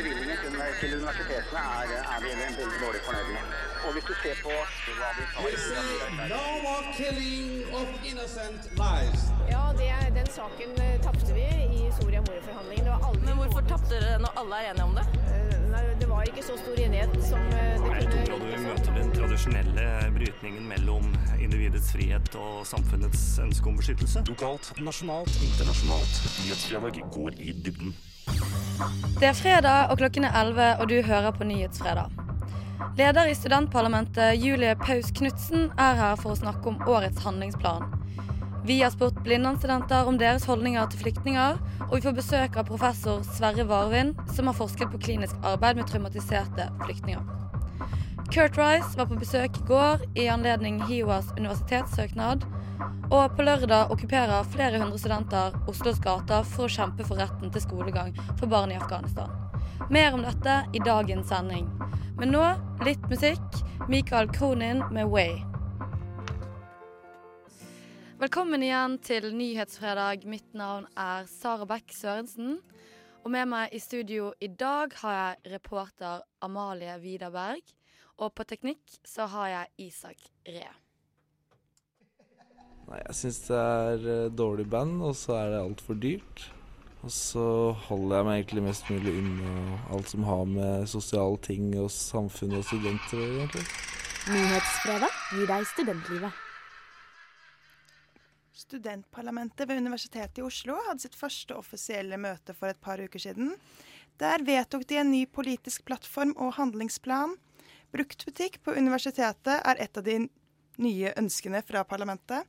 bevilgningen til, universitetene er, er vi veldig dårlig fornøyd med. Og hvis du ser på hva vi tar see no more of lives. Ja, det, den saken eh, tapte vi i Soria Moria-forhandlingene. Det var aldri Men hvorfor tapte dere når alle er enige om det? Eh, Nei, det var ikke så stor enighet som det det Jeg tror kunne du møter den tradisjonelle brytningen mellom individets frihet og samfunnets ønske om beskyttelse. Lokalt, nasjonalt, internasjonalt. Nyhetsdialog går i dybden. Det er fredag, og klokken er 11, og du hører på Nyhetsfredag. Leder i studentparlamentet, Julie Paus Knutsen, er her for å snakke om årets handlingsplan. Vi har spurt Blindern-studenter om deres holdninger til flyktninger, og vi får besøk av professor Sverre Varvin, som har forsket på klinisk arbeid med traumatiserte flyktninger. Kurt Rice var på besøk i går i anledning HiOAs universitetssøknad, og på lørdag okkuperer flere hundre studenter Oslos gater for å kjempe for retten til skolegang for barn i Afghanistan. Mer om dette i dagens sending. Men nå litt musikk. Michael Kronin med Way. Velkommen igjen til Nyhetsfredag. Mitt navn er Sara Bekk Sørensen. Og med meg i studio i dag har jeg reporter Amalie Widerberg. Og på teknikk så har jeg Isak Ree. Nei, jeg syns det er eh, dårlig band, og så er det altfor dyrt. Og så holder jeg meg egentlig mest mulig unna alt som har med sosiale ting og samfunn og studenter å gjøre, egentlig. Nyhetsfredag gir deg studentlivet. Studentparlamentet ved Universitetet i Oslo hadde sitt første offisielle møte for et par uker siden. Der vedtok de en ny politisk plattform og handlingsplan. Bruktbutikk på universitetet er et av de nye ønskene fra parlamentet.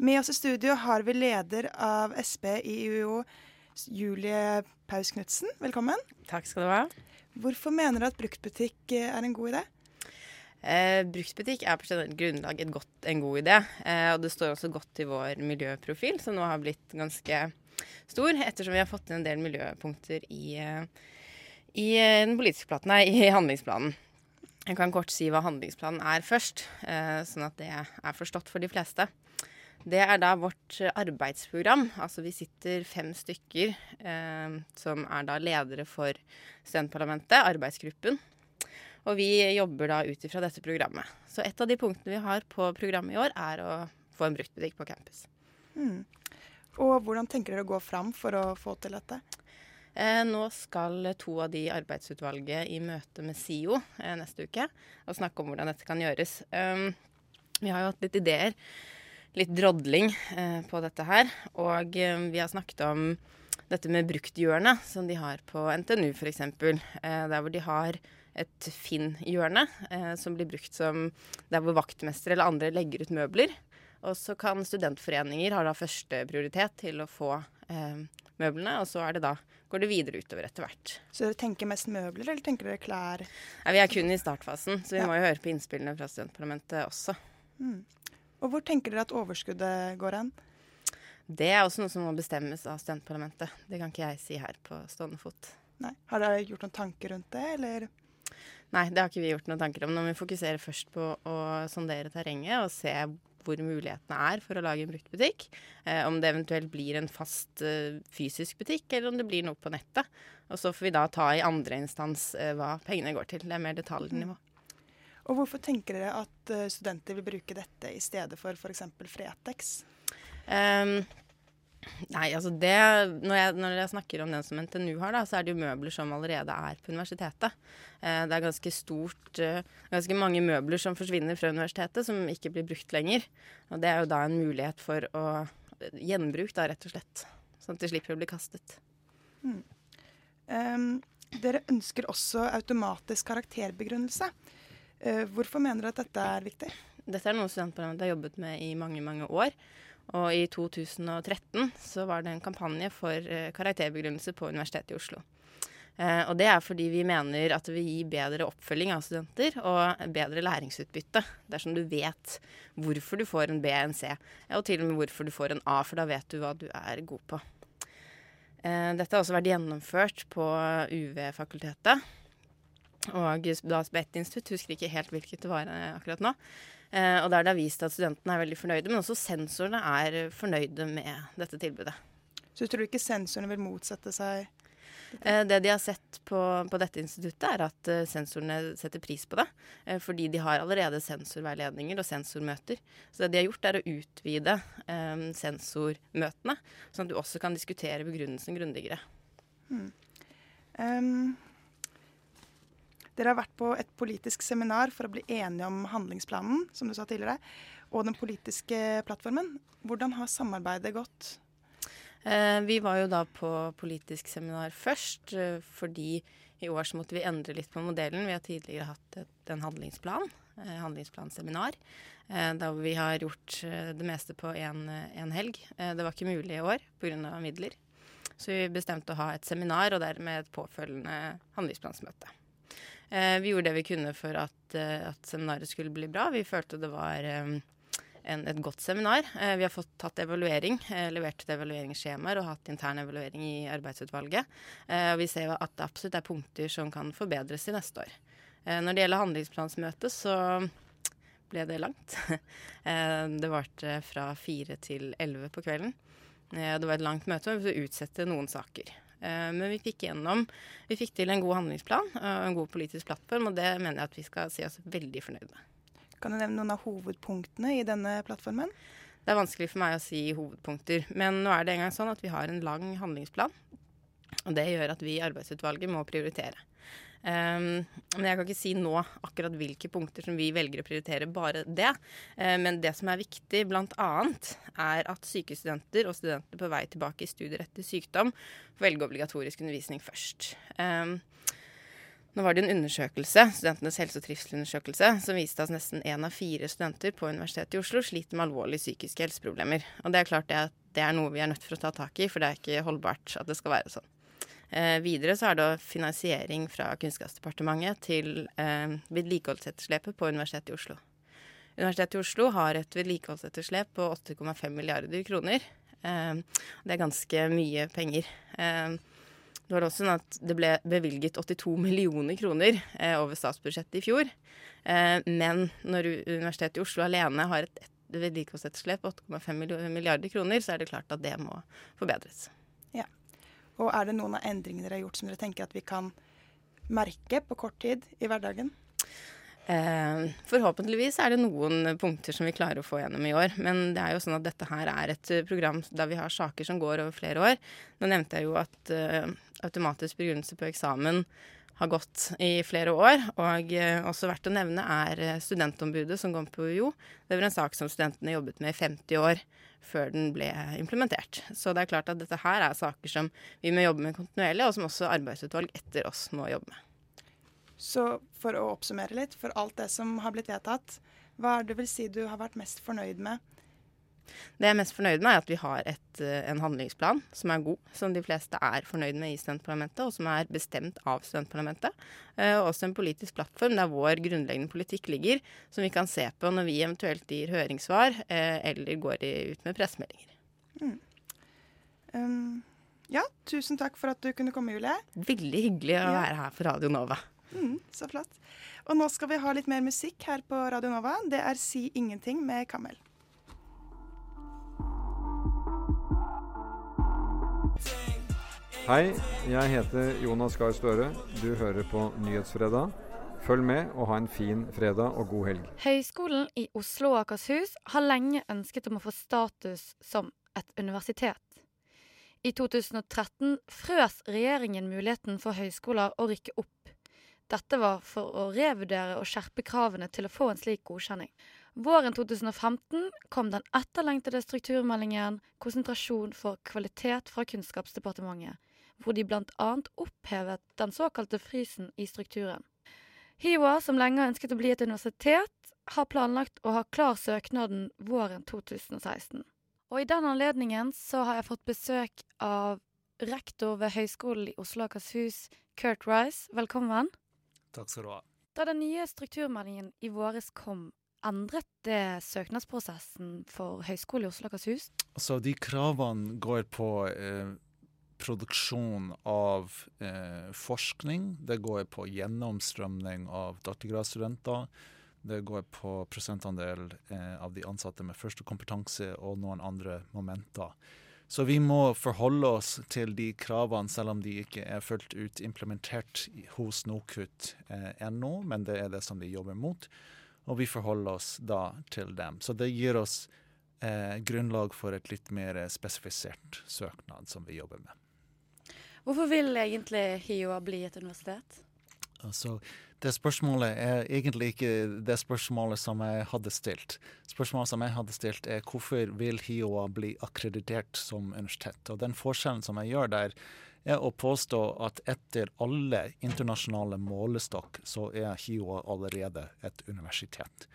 Med oss i studio har vi leder av SP i UiO, Julie Paus Knutsen. Velkommen. Takk skal du ha. Hvorfor mener du at bruktbutikk eh, er en god idé? Eh, bruktbutikk er på generelt grunnlag et godt, en god idé. Eh, og det står også godt i vår miljøprofil, som nå har blitt ganske stor, ettersom vi har fått inn en del miljøpunkter i, eh, i eh, den politiske platen, nei, i handlingsplanen. Jeg kan kort si hva handlingsplanen er først, eh, sånn at det er forstått for de fleste. Det er da vårt eh, arbeidsprogram. Altså vi sitter fem stykker eh, som er da ledere for studentparlamentet, arbeidsgruppen. Og vi jobber da ut ifra dette programmet. Så et av de punktene vi har på programmet i år, er å få en bruktbutikk på campus. Mm. Og hvordan tenker dere å gå fram for å få til dette? Eh, nå skal to av de arbeidsutvalget i møte med SIO eh, neste uke og snakke om hvordan dette kan gjøres. Um, vi har jo hatt litt ideer, litt drodling eh, på dette her. Og eh, vi har snakket om dette med brukthjørnet som de har på NTNU f.eks. Eh, der hvor de har et Finn-hjørne eh, som blir brukt som der hvor vaktmester eller andre legger ut møbler. Og så kan studentforeninger ha da første prioritet til å få eh, møblene, og så er det da, går det videre utover etter hvert. Så dere tenker mest møbler, eller tenker dere klær? Nei, vi er kun i startfasen, så vi Ja. må jo høre på innspillene fra studentparlamentet også. Mm. Og hvor tenker dere at overskuddet går hen? Det er også noe som må bestemmes av studentparlamentet. Det kan ikke jeg si her på stående fot. Nei. Har dere gjort noen tanker rundt det, eller? Nei, det har ikke vi gjort noen tanker om. Nå må vi fokusere først på å sondere terrenget og se hvor mulighetene er for å lage en bruktbutikk. Eh, om det eventuelt blir en fast eh, fysisk butikk, eller om det blir noe på nettet. Og så får vi da ta i andre instans eh, hva pengene går til. Det er mer detaljnivå. Og hvorfor tenker dere at eh, studenter vil bruke dette i stedet for f.eks. Fretex? Um, nei, altså det når jeg, når jeg snakker om den som NTNU har, da, så er det jo møbler som allerede er på universitetet. Eh, det er ganske stort eh, Ganske mange møbler som forsvinner fra universitetet, som ikke blir brukt lenger. Og det er jo da en mulighet for å Gjenbruk, da, rett og slett. Sånn at de slipper å bli kastet. Mm. Um, dere ønsker også automatisk karakterbegrunnelse. Eh, hvorfor mener du at dette er viktig? Dette er noe studentparlamentet har jobbet med i mange, mange år. Og i 2013 så var det en kampanje for eh, karakterbegrunnelse på Universitetet i Oslo. Eh, og det er fordi vi mener at det vil gi bedre oppfølging av studenter og bedre læringsutbytte dersom du vet hvorfor du får en B, en C, og til og med hvorfor du får en A, for da vet du hva du er god på. Dette har også vært gjennomført på UV-fakultetet. Og da på ett institutt, husker ikke helt hvilket det var eh, akkurat nå. Eh, og der det har vist at studentene er veldig fornøyde, men også sensorene er fornøyde med dette tilbudet. Så du tror ikke sensorene vil motsette seg Eh, det de har sett på, på dette instituttet, er at uh, sensorene setter pris på det. Eh, fordi de har allerede sensorveiledninger og sensormøter. Så det de har gjort, er å utvide eh, sensormøtene, sånn at du også kan diskutere begrunnelsen grundigere. Hmm. Um, dere har vært på et politisk seminar for å bli enige om handlingsplanen, som du sa tidligere, og den politiske plattformen. Hvordan har samarbeidet gått? Eh, vi var jo da på politisk seminar først, eh, fordi i år så måtte vi endre litt på modellen. Vi har tidligere hatt en handlingsplan, handlingsplanseminar, da eh, vi har gjort eh, det meste på én helg. Eh, det var ikke mulig i år pga. midler. Så vi bestemte å ha et seminar og dermed et påfølgende handlingsplansmøte. Vi gjorde det vi kunne for at, at seminaret skulle bli bra. Vi følte det var en, et godt seminar. Eh, vi har fått tatt evaluering, eh, levert et evalueringsskjemaer og hatt intern evaluering i arbeidsutvalget. Eh, og vi ser at det absolutt er punkter som kan forbedres i neste år. Eh, når det gjelder handlingsplansmøtet, så ble det langt. Eh, det varte fra fire til elleve på kvelden. Eh, det var et langt møte, og vi måtte utsette noen saker. Men vi fikk gjennom Vi fikk til en god handlingsplan og en god politisk plattform, og det mener jeg at vi skal si oss veldig fornøyd med. Kan du nevne noen av hovedpunktene i denne plattformen? Det er vanskelig for meg å si hovedpunkter, men nå er det engang sånn at vi har en lang handlingsplan. Og det gjør at vi i arbeidsutvalget må prioritere. Um, men jeg kan ikke si nå akkurat hvilke punkter som vi velger å prioritere, bare det. Uh, men det som er viktig bl.a. er at sykestudenter og studenter på vei tilbake i studier etter sykdom får velge obligatorisk undervisning først. Um, nå var det en undersøkelse, Studentenes helse- og trivselundersøkelse, som viste at nesten én av fire studenter på Universitetet i Oslo sliter med alvorlige psykiske helseproblemer. Og det er klart det, det er noe vi er nødt for å ta tak i, for det er ikke holdbart at det skal være sånn. Eh, videre så er det finansiering fra Kunnskapsdepartementet til eh, vedlikeholdsetterslepet på Universitetet i Oslo. Universitetet i Oslo har et vedlikeholdsetterslep på 8,5 milliarder kroner. Eh, det er ganske mye penger. Det var også sånn at det ble bevilget 82 millioner kroner over statsbudsjettet i fjor. Men når Universitetet i Oslo alene har et vedlikeholdsetterslep på 8,5 milliarder kroner, så er det klart at det må forbedres. Ja. Og er det noen av endringene dere har gjort som dere tenker at vi kan merke på kort tid i hverdagen? Eh, forhåpentligvis er det noen punkter som vi klarer å få gjennom i år. Men det er jo sånn at dette her er et eh, program der vi har saker som går over flere år. Nå nevnte jeg jo at uh, automatisk begrunnelse på eksamen har gått i flere år. Og også verdt å nevne er studentombudet som går på UiO. Det var en sak som studentene jobbet med i 50 år før den ble implementert. Så det er klart at dette her er saker som vi må jobbe med kontinuerlig, og som også arbeidsutvalg etter oss må jobbe med. Så for å oppsummere litt, for alt det som har blitt vedtatt, hva er det vil si du har vært mest fornøyd med? Det jeg er mest fornøyd med, er at vi har et, eh, en handlingsplan som er god, som de fleste er fornøyd med i studentparlamentet, og som er bestemt av studentparlamentet. Eh, og også en politisk plattform der vår grunnleggende politikk ligger, som vi kan se på når vi eventuelt gir høringssvar eh, eller går ut med pressemeldinger. Mm. Um, ja, tusen takk for at du kunne komme, Julie. Veldig hyggelig å være her på Radio Nova. Mm, så flott. Og nå skal vi ha litt mer musikk her på Radio Nova. Det er Si ingenting med Kamel. Hei, jeg heter Jonas Gahr Støre. Du hører på Nyhetsfredag. Følg med og ha en fin fredag og god helg. Høgskolen i Oslo og Akershus har lenge ønsket om å få status som et universitet. I 2013 frøs regjeringen muligheten for høyskoler å rykke opp dette var for å revurdere og skjerpe kravene til å få en slik godkjenning. Våren 2015 kom den etterlengtede strukturmeldingen 'Konsentrasjon for kvalitet' fra Kunnskapsdepartementet, hvor de bl.a. opphevet den såkalte frysen i strukturen. HiWA, som lenge har ønsket å bli et universitet, har planlagt å ha klar søknaden våren 2016. Og i den anledningen så har jeg fått besøk av rektor ved Høgskolen i Oslo og Akershus, Kurt Rice. Velkommen. Takk skal du ha. Da den nye strukturmeldingen i våres kom, endret det søknadsprosessen for Høgskolen i Oslo og Akershus? Altså, de kravene går på eh, produksjon av eh, forskning. Det går på gjennomstrømning av doktorgradsstudenter. Det går på prosentandel eh, av de ansatte med første kompetanse og noen andre momenter. Så vi må forholde oss til de kravene, selv om de ikke er fullt ut implementert hos NOKUT eh, ennå, men det er det som de jobber mot. Og vi forholder oss da til dem. Så det gir oss eh, grunnlag for et litt mer spesifisert søknad som vi jobber med. Hvorfor vil egentlig HiOA bli et universitet? Altså, det spørsmålet er egentlig ikke det spørsmålet som jeg hadde stilt. Spørsmålet som jeg hadde stilt er hvorfor vil HiOA bli akkreditert som universitet? Og den forskjellen som jeg gjør der, er å påstå at etter alle internasjonale målestokk, så er HiOA allerede et universitet.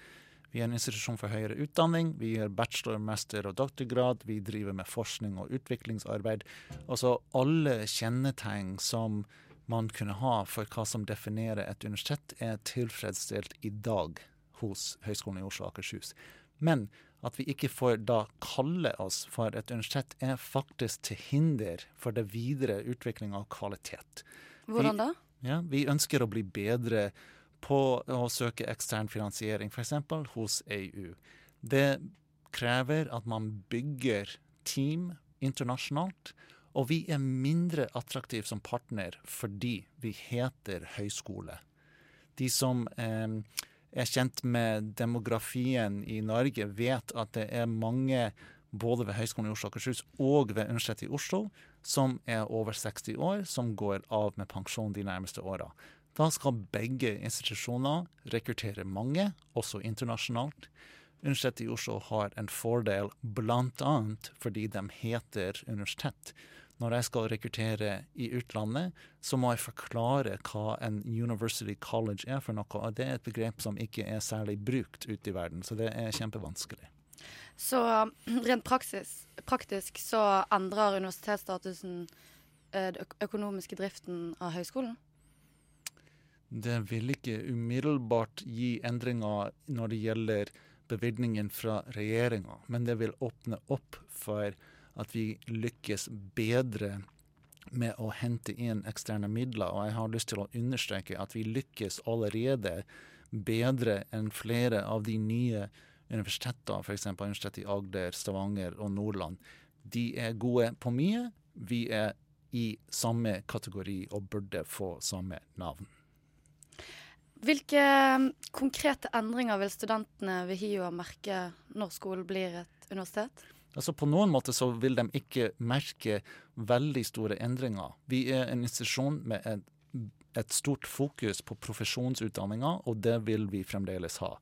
Vi er en institusjon for høyere utdanning. Vi gjør bachelor, master og doktorgrad. Vi driver med forskning og utviklingsarbeid. Altså alle kjennetegn som man kunne ha for hva som definerer et universitet, er tilfredsstilt i dag hos Høgskolen i Oslo og Akershus. Men at vi ikke får da kalle oss for et universitet, er faktisk til hinder for det videre utvikling av kvalitet. Hvordan da? Vi, ja, vi ønsker å bli bedre på å søke ekstern finansiering, f.eks. hos EU. Det krever at man bygger team internasjonalt. Og vi er mindre attraktive som partner fordi vi heter høyskole. De som eh, er kjent med demografien i Norge, vet at det er mange både ved Høgskolen i Oslo og Akershus og ved Universitetet i Oslo som er over 60 år, som går av med pensjon de nærmeste åra. Da skal begge institusjoner rekruttere mange, også internasjonalt. Universitetet i Oslo har en fordel bl.a. fordi de heter universitet. Når jeg skal rekruttere i utlandet, så må jeg forklare hva en University College er for noe. Og det er et begrep som ikke er særlig brukt ute i verden, så det er kjempevanskelig. Så rent praksis, praktisk så endrer universitetsstatusen eh, den økonomiske driften av høyskolen? Det vil ikke umiddelbart gi endringer når det gjelder bevilgningen fra regjeringa, men det vil åpne opp for at vi lykkes bedre med å hente inn eksterne midler. Og jeg har lyst til å understreke at vi lykkes allerede bedre enn flere av de nye universitetene, f.eks. Universitetet i Agder, Stavanger og Nordland. De er gode på mye. Vi er i samme kategori og burde få samme navn. Hvilke konkrete endringer vil studentene ved HiOA merke når skolen blir et universitet? Altså På noen måter så vil de ikke merke veldig store endringer. Vi er en institusjon med et, et stort fokus på profesjonsutdanninga, og det vil vi fremdeles ha.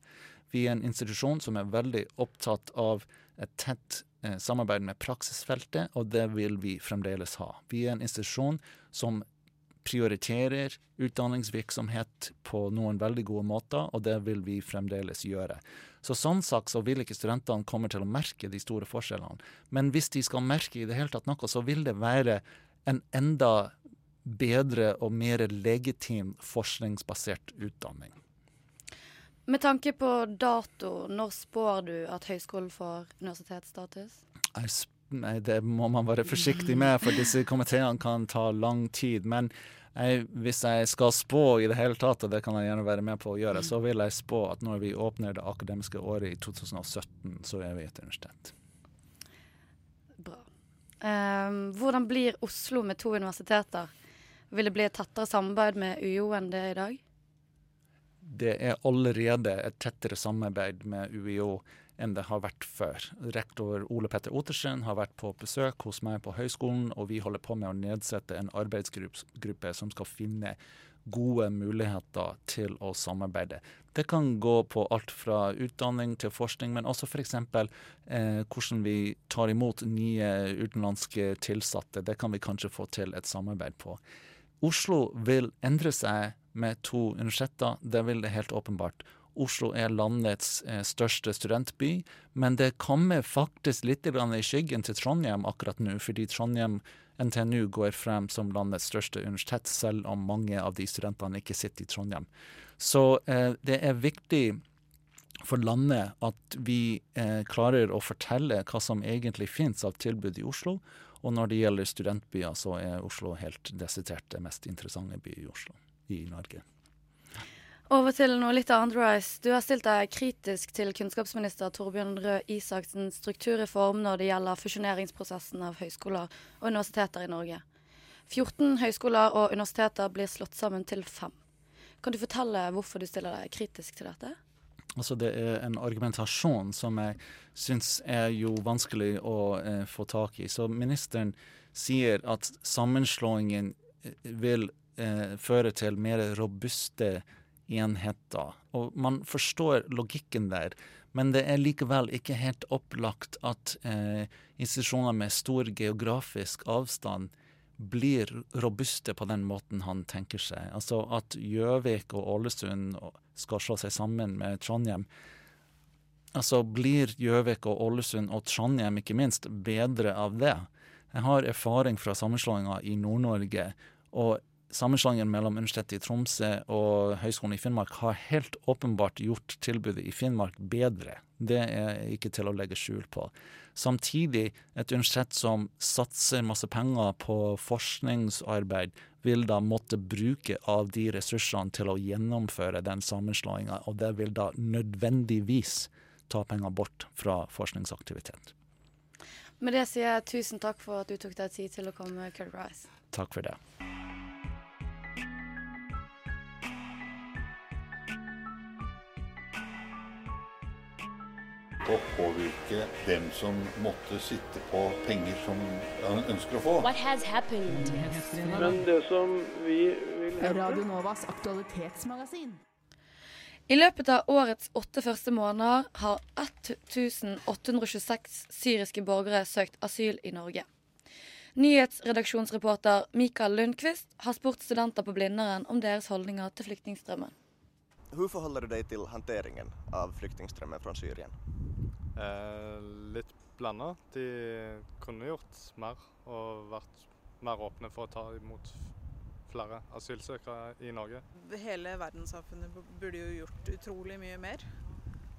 Vi er en institusjon som er veldig opptatt av et tett eh, samarbeid med praksisfeltet, og det vil vi fremdeles ha. Vi er en institusjon som prioriterer utdanningsvirksomhet på noen veldig gode måter, og det vil vi fremdeles gjøre. Så Sånn sagt så vil ikke studentene komme til å merke de store forskjellene. Men hvis de skal merke i det hele tatt noe, så vil det være en enda bedre og mer legitim forskningsbasert utdanning. Med tanke på dato, når spår du at høyskolen får universitetsstatus? Jeg det må man være forsiktig med, for disse komiteene kan ta lang tid. Men jeg, hvis jeg skal spå i det hele tatt, og det kan jeg gjerne være med på å gjøre, så vil jeg spå at når vi åpner det akademiske året i 2017, så er vi et universitet. Bra. Um, hvordan blir Oslo med to universiteter? Vil det bli et tettere samarbeid med UiO enn det er i dag? Det er allerede et tettere samarbeid med UiO enn det har vært før. Rektor Ole Petter Ottersen har vært på besøk hos meg på høyskolen, og vi holder på med å nedsette en arbeidsgruppe som skal finne gode muligheter til å samarbeide. Det kan gå på alt fra utdanning til forskning, men også f.eks. Eh, hvordan vi tar imot nye utenlandske tilsatte. Det kan vi kanskje få til et samarbeid på. Oslo vil endre seg med to universiteter, det vil det helt åpenbart. Oslo er landets eh, største studentby, men det kommer faktisk litt i skyggen til Trondheim akkurat nå, fordi Trondheim NTNU går frem som landets største universitet, selv om mange av de studentene ikke sitter i Trondheim. Så eh, det er viktig for landet at vi eh, klarer å fortelle hva som egentlig finnes av tilbud i Oslo. Og når det gjelder studentbyer, så er Oslo helt desidert det mest interessante by i Oslo, i Norge. Over til noe litt annet, Rice. Du har stilt deg kritisk til kunnskapsminister Torbjørn Røe Isaksens strukturreform når det gjelder fusjoneringsprosessen av høyskoler og universiteter i Norge. 14 høyskoler og universiteter blir slått sammen til fem. Kan du fortelle hvorfor du stiller deg kritisk til dette? Altså Det er en argumentasjon som jeg syns er jo vanskelig å eh, få tak i. Så ministeren sier at sammenslåingen eh, vil eh, føre til mer robuste enheter. Og man forstår logikken der, men det er likevel ikke helt opplagt at eh, institusjoner med stor geografisk avstand blir robuste på den måten han tenker seg. Altså at Gjøvik og Ålesund skal slå seg sammen med Trondheim. Altså blir Gjøvik og Ålesund og Trondheim ikke minst bedre av det? Jeg har erfaring fra sammenslåinga i Nord-Norge. og Sammenslåingen mellom Universitetet i Tromsø og Høgskolen i Finnmark har helt åpenbart gjort tilbudet i Finnmark bedre. Det er ikke til å legge skjul på. Samtidig, et universitet som satser masse penger på forskningsarbeid, vil da måtte bruke av de ressursene til å gjennomføre den sammenslåinga, og det vil da nødvendigvis ta penger bort fra forskningsaktivitet. Med det sier jeg tusen takk for at du tok deg tid til å komme, Kurt Rice. Takk for det. Å påvirke dem som måtte sitte på penger som han ønsker å få. Men det som vi vil Radio Novas aktualitetsmagasin. I løpet av årets åtte første måneder har 1826 syriske borgere søkt asyl i Norge. Nyhetsredaksjonsreporter Mikael Lundqvist har spurt studenter på Blindern om deres holdninger til flyktningstrømmen. Hvordan förhåller du deg til hanteringen av flyktningstrømmen fra Syrien? Eh, litt blanda. De kunne gjort mer og vært mer åpne for å ta imot flere asylsøkere i Norge. Hele verdenssamfunnet burde jo gjort utrolig mye mer.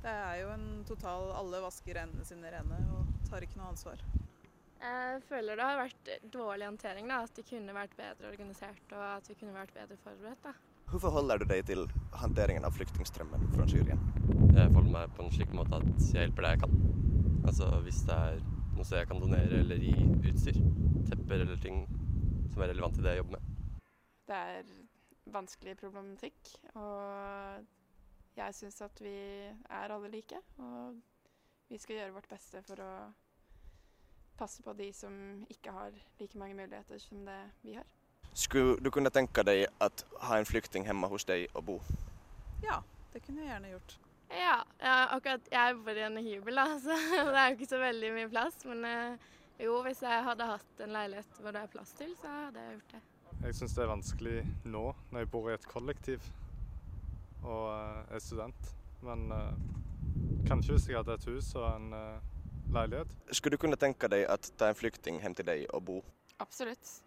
Det er jo en total Alle vasker hendene sine rene og tar ikke noe ansvar. Jeg føler det har vært dårlig håndtering. da, At de kunne vært bedre organisert og at vi kunne vært bedre forberedt. da. Hvordan forholder du deg til håndteringen av flyktningstrømmen fra Syrien? Jeg forholder meg på en slik måte at jeg hjelper det jeg kan. Altså Hvis det er noe jeg kan donere eller gi utstyr, tepper eller ting som er relevant til det jeg jobber med. Det er vanskelig problematikk, og jeg syns at vi er alle like. Og vi skal gjøre vårt beste for å passe på de som ikke har like mange muligheter som det vi har. Skulle du kunne tenke deg at ha en flyktning hjemme hos deg og bo? Ja, det kunne jeg gjerne gjort. Ja, akkurat jeg bor i en hybel, da, så det er jo ikke så veldig mye plass. Men eh, jo, hvis jeg hadde hatt en leilighet hvor det er plass til, så hadde jeg gjort det. Jeg syns det er vanskelig nå, når jeg bor i et kollektiv og er student. Men uh, kanskje hvis jeg hadde et hus og en uh, leilighet. Skulle du kunne tenke deg at ta en flyktning hjem til deg og bo? Absolutt.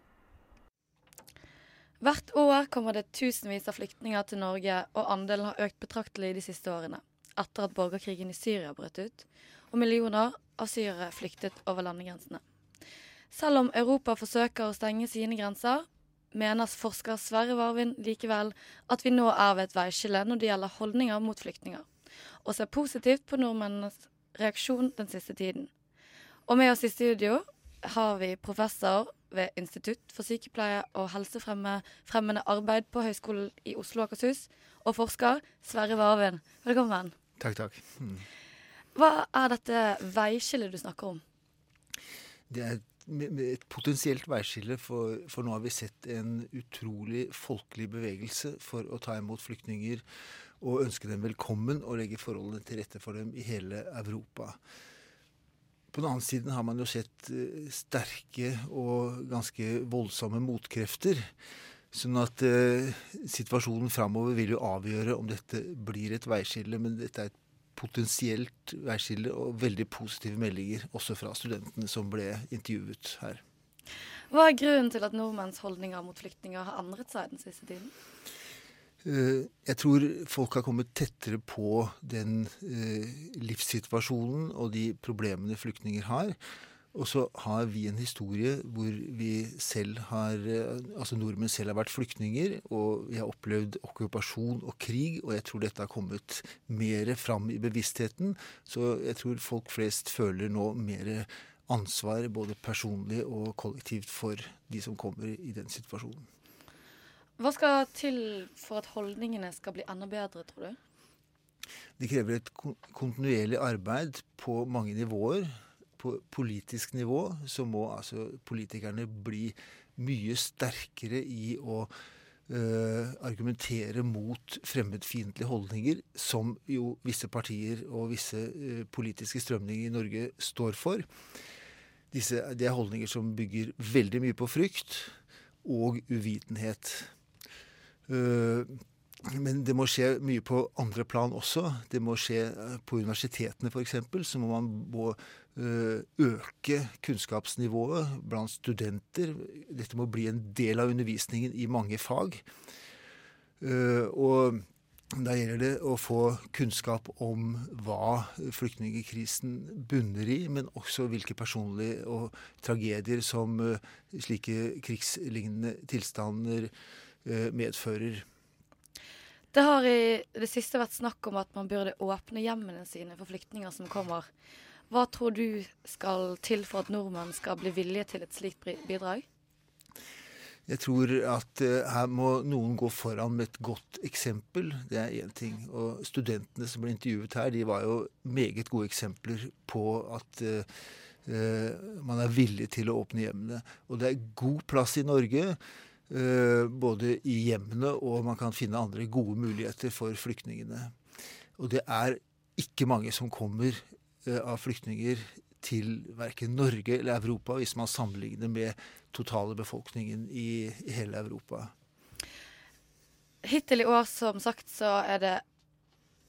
Hvert år kommer det tusenvis av flyktninger til Norge, og andelen har økt betraktelig de siste årene, etter at borgerkrigen i Syria brøt ut, og millioner av syrere flyktet over landegrensene. Selv om Europa forsøker å stenge sine grenser, mener forsker Sverre Varvin likevel at vi nå er ved et veiskille når det gjelder holdninger mot flyktninger, og ser positivt på nordmennenes reaksjon den siste tiden. Og med oss i studio har vi professor ved Institutt for sykepleie og helsefremmende arbeid på Høgskolen i Oslo og Akershus, og forsker Sverre Varven. Velkommen. Takk, takk. Mm. Hva er dette veiskillet du snakker om? Det er et potensielt veiskille, for, for, nå har vi sett en utrolig folkelig bevegelse for å ta imot flyktninger og ønske dem velkommen og legge forholdene til rette for dem i hele Europa. På den annen side har man jo sett eh, sterke og ganske voldsomme motkrefter. Sånn at eh, situasjonen framover vil jo avgjøre om dette blir et veiskille. Men dette er et potensielt veiskille og veldig positive meldinger også fra studentene som ble intervjuet her. Hva er grunnen til at nordmenns holdninger mot flyktninger har endret seg den siste tiden? Eh, jeg tror folk har kommet tettere på den eh, livssituasjonen og de problemene flyktninger har. Og så har vi en historie hvor vi selv har Altså nordmenn selv har vært flyktninger, og vi har opplevd okkupasjon og krig, og jeg tror dette har kommet mer fram i bevisstheten. Så jeg tror folk flest føler nå mer ansvar, både personlig og kollektivt, for de som kommer i den situasjonen. Hva skal til for at holdningene skal bli enda bedre, tror du? Det krever et kontinuerlig arbeid på mange nivåer på politisk nivå så må altså politikerne bli mye sterkere i å uh, argumentere mot fremmedfiendtlige holdninger, som jo visse partier og visse uh, politiske strømninger i Norge står for. Disse, det er holdninger som bygger veldig mye på frykt og uvitenhet. Uh, men det må skje mye på andre plan også. Det må skje på universitetene f.eks. Så må man må Eh, øke kunnskapsnivået blant studenter. Dette må bli en del av undervisningen i mange fag. Eh, og da gjelder det å få kunnskap om hva flyktningkrisen bunner i, men også hvilke personlige og tragedier som eh, slike krigslignende tilstander medfører. Det har i det siste vært snakk om at man burde åpne hjemmene sine for flyktninger som kommer. Hva tror du skal til for at nordmenn skal bli villige til et slikt bidrag? Jeg tror at uh, her må noen gå foran med et godt eksempel. Det er én ting. Og studentene som ble intervjuet her, de var jo meget gode eksempler på at uh, man er villig til å åpne hjemmene. Og det er god plass i Norge. Både i hjemmene og man kan finne andre gode muligheter for flyktningene. Og det er ikke mange som kommer Eh, av flyktninger til verken Norge eller Europa, hvis man sammenligner med totale befolkningen i, i hele Europa. Hittil i år, som sagt, så er det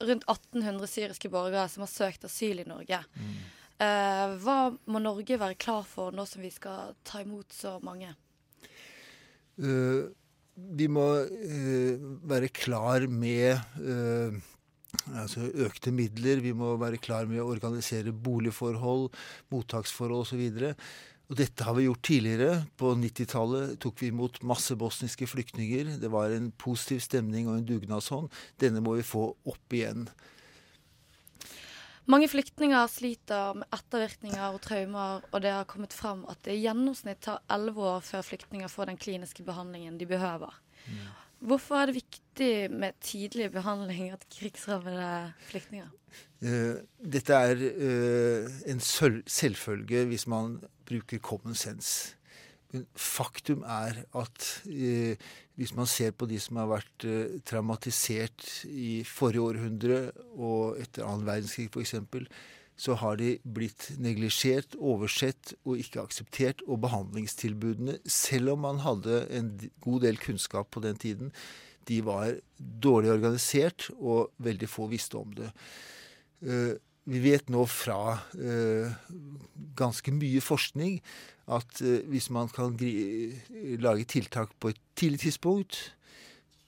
rundt 1800 syriske borgere som har søkt asyl i Norge. Mm. Eh, hva må Norge være klar for nå som vi skal ta imot så mange? Uh, vi må uh, være klar med uh, altså økte midler, vi må være klar med å organisere boligforhold, mottaksforhold osv. Og dette har vi gjort tidligere. På 90-tallet tok vi imot masse bosniske flyktninger. Det var en positiv stemning og en dugnadshånd. Denne må vi få opp igjen. Mange flyktninger sliter med ettervirkninger og traumer, og det har kommet fram at det i gjennomsnitt tar elleve år før flyktninger får den kliniske behandlingen de behøver. Mm. Hvorfor er det viktig med tidlig behandling av krigsrammede flyktninger? Uh, dette er uh, en selvfølge hvis man bruker common sense. Men faktum er at eh, hvis man ser på de som har vært traumatisert i forrige århundre og etter annen verdenskrig f.eks., så har de blitt neglisjert, oversett og ikke akseptert. Og behandlingstilbudene, selv om man hadde en god del kunnskap på den tiden, de var dårlig organisert, og veldig få visste om det. Eh, vi vet nå fra eh, ganske mye forskning at eh, hvis man kan lage tiltak på et tidlig tidspunkt,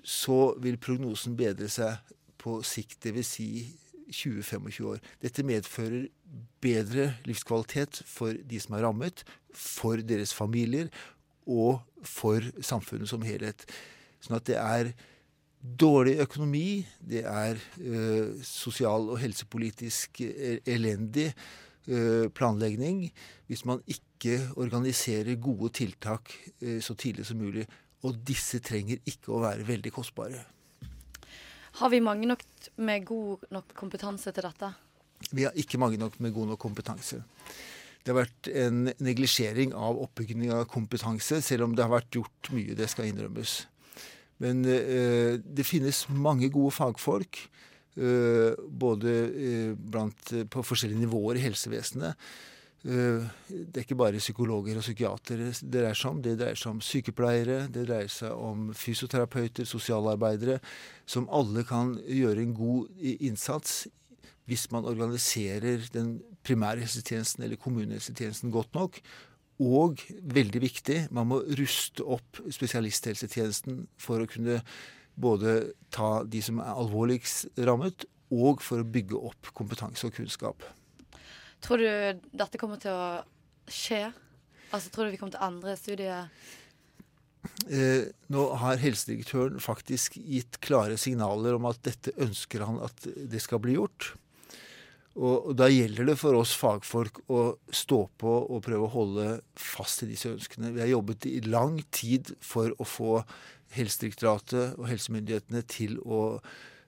så vil prognosen bedre seg på sikt. Dvs. Si 20-25 år. Dette medfører bedre livskvalitet for de som er rammet, for deres familier og for samfunnet som helhet. Sånn at det er dårlig økonomi, det er ø, sosial og helsepolitisk e-, elendig planlegging hvis man ikke organiserer gode tiltak øh, så tidlig som mulig. Og disse trenger ikke å være veldig kostbare. Har vi mange nok med god nok kompetanse til dette? Vi har ikke mange nok med god nok kompetanse. Det har vært en neglisjering av oppbygging av kompetanse, selv om det har vært gjort mye. Det skal innrømmes. Men eh, det finnes mange gode fagfolk. Eh, både eh, blant, på forskjellige nivåer i helsevesenet. Eh, det er ikke bare psykologer og psykiatere det dreier seg om. Det dreier seg om sykepleiere, det dreier seg om fysioterapeuter, sosialarbeidere, som alle kan gjøre en god innsats hvis man organiserer den primærhelsetjenesten eller kommunehelsetjenesten godt nok. Og veldig viktig, man må ruste opp spesialisthelsetjenesten for å kunne både ta de som er alvorligst rammet, og for å bygge opp kompetanse og kunnskap. Tror du dette kommer til å skje? Altså, Tror du vi kommer til å endre studiet? Eh, nå har helsedirektøren faktisk gitt klare signaler om at dette ønsker han at det skal bli gjort. Og, da gjelder det for oss fagfolk å stå på og prøve å holde fast i disse ønskene. Vi har jobbet i lang tid for å få Helsedirektoratet og helsemyndighetene til å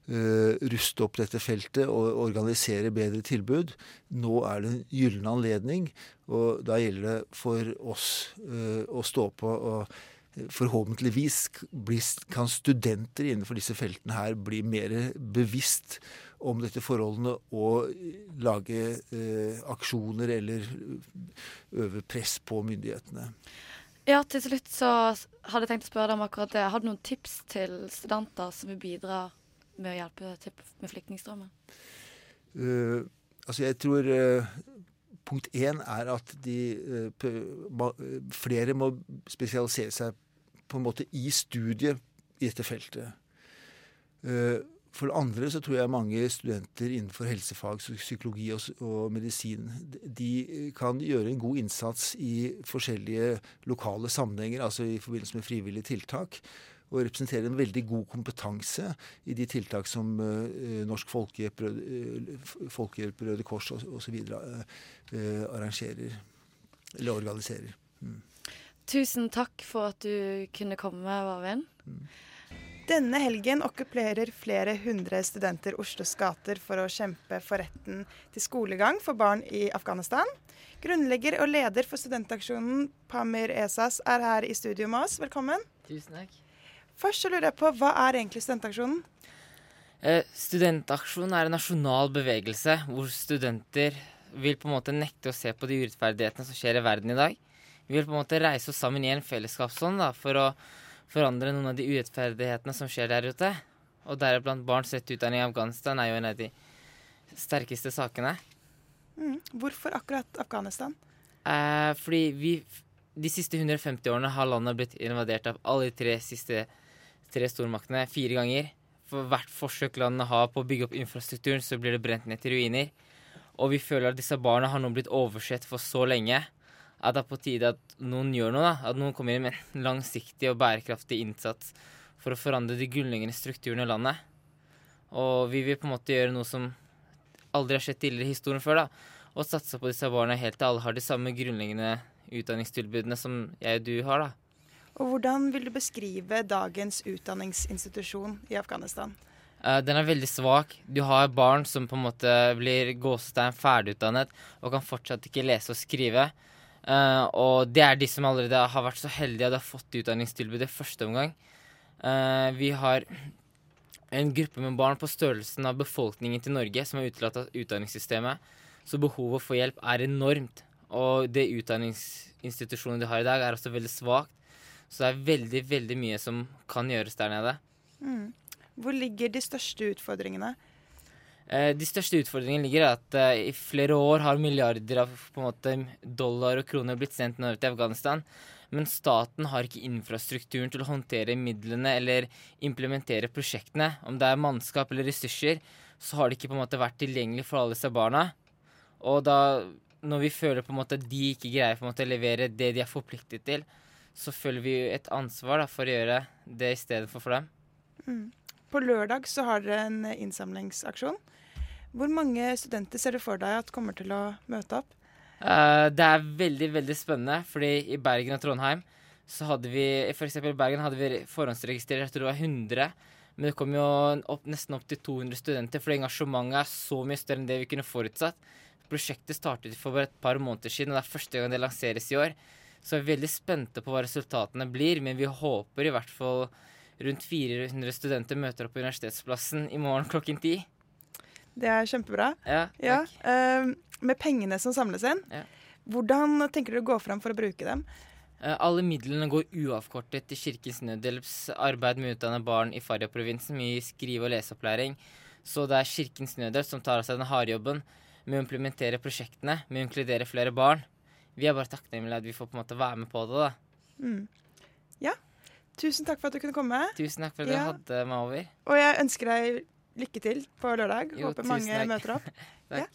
Uh, ruste opp dette feltet og organisere bedre tilbud. Nå er det en gyllen anledning, og da gjelder det for oss uh, å stå på. og Forhåpentligvis kan studenter innenfor disse feltene her bli mer bevisst om dette forholdene og lage eh, aksjoner eller øve press på myndighetene. Ja, til slutt så hadde jeg tenkt å spørre deg om akkurat det. Har du noen tips til studenter som vil bidra med å hjelpe til med flyktningstrømmen? Uh, altså jeg tror uh, punkt én er at de, uh, flere må spesialisere seg på en måte i studiet i dette feltet. For det andre så tror jeg mange studenter innenfor helsefag, psykologi og, og, medisin de kan gjøre en god innsats i forskjellige lokale sammenhenger, altså i forbindelse med frivillige tiltak. Og representerer en veldig god kompetanse i de tiltak som uh, Norsk Folkehjelp, uh, Folkehjelp, Røde Kors osv. Uh, arrangerer eller organiserer. Mm. Tusen takk for at du kunne komme, Varvin. Mm. Denne helgen okkuperer flere hundre studenter Oslos gater for å kjempe for retten til skolegang for barn i Afghanistan. Grunnlegger og leder for studentaksjonen Pamir Esas er her i studio med oss. Velkommen. Tusen takk. Først så lurer jeg på, Hva er egentlig studentaksjonen? Eh, studentaksjonen er en nasjonal bevegelse hvor studenter vil på en måte nekte å se på de urettferdighetene som skjer i verden i dag. Vi vil på en måte reise oss sammen i en fellesskapsånd for å forandre noen av de urettferdighetene som skjer der ute. Og deriblant barns rett til utdanning i Afghanistan er jo en av de sterkeste sakene. Mm. Hvorfor akkurat Afghanistan? Eh, fordi vi de siste 150 årene har landet blitt invadert av alle de tre siste tre stormaktene fire ganger. For hvert forsøk landet har på å bygge opp infrastrukturen, så blir det brent ned til ruiner. Og vi føler at disse barna har nå blitt oversett for så lenge at det er på tide at noen gjør noe. da, At noen kommer inn med en langsiktig og bærekraftig innsats for å forandre de grunnleggende strukturene i landet. Og vi vil på en måte gjøre noe som aldri har skjedd tidligere i historien før. da, Og satse på disse barna helt til alle har de samme grunnleggende utdanningstilbudene som jeg og du har. da. Og Hvordan vil du beskrive dagens utdanningsinstitusjon i Afghanistan? Uh, den er veldig svak. Du har barn som på en måte blir gåsetegn ferdigutdannet og kan fortsatt ikke lese og skrive. Uh, og det er de som allerede har vært så heldige at de har fått utdanningstilbudet i første omgang. Uh, vi har en gruppe med barn på størrelsen av befolkningen til Norge som er utelatt utdanningssystemet. Så behovet for hjelp er enormt. Og det utdanningsinstitusjonen de har i dag, er også veldig svakt. Så det er veldig, veldig mye som kan gjøres der nede. Mm. Hvor ligger de største utfordringene? Eh, de største utfordringene ligger i at eh, i flere år har milliarder av måte, dollar og kroner blitt sendt nordover til Afghanistan. Men staten har ikke infrastrukturen til å håndtere midlene eller implementere prosjektene. Om det er mannskap eller ressurser, så har det ikke måte vært tilgjengelig for alle disse barna. Og da, når vi føler måte at de ikke greier måte å levere det de er forpliktet til, så føler vi et ansvar da, for å gjøre det i stedet for for dem. Mm. På lørdag så har dere en innsamlingsaksjon. Hvor mange studenter ser du for deg at kommer til å møte opp? Uh, det er veldig veldig spennende, fordi i Bergen og Trondheim så hadde vi f.eks. i Bergen hadde vi forhåndsregistrert jeg tror det var 100. Men det kom jo opp, nesten opp til 200 studenter, fordi engasjementet er så mye større enn det vi kunne forutsatt. Prosjektet startet for bare et par måneder siden, og det er første gang det lanseres i år. Så vi er veldig spente på hva resultatene blir, men vi håper i hvert fall rundt 400 studenter møter opp på Universitetsplassen i morgen klokken ti. Det er kjempebra. Ja, ja uh, med pengene som samles inn, ja. hvordan tenker du å gå fram for å bruke dem? Uh, alle midlene går uavkortet til Kirkens Nødhjelps arbeid med å utdanne barn i Faryab-provinsen mye skrive- og leseopplæring. Så det er Kirkens Nødhjelp som tar av seg den harde jobben med å implementere prosjektene, med å inkludere flere barn. Vi er bare takknemlige at vi får på en måte være med på det. da. Mm. Ja. Tusen takk for at du kunne komme. Tusen takk for at ja. du hadde meg over. Og jeg ønsker deg lykke til på lørdag. Jo, Håper mange takk. møter opp. takk. Ja.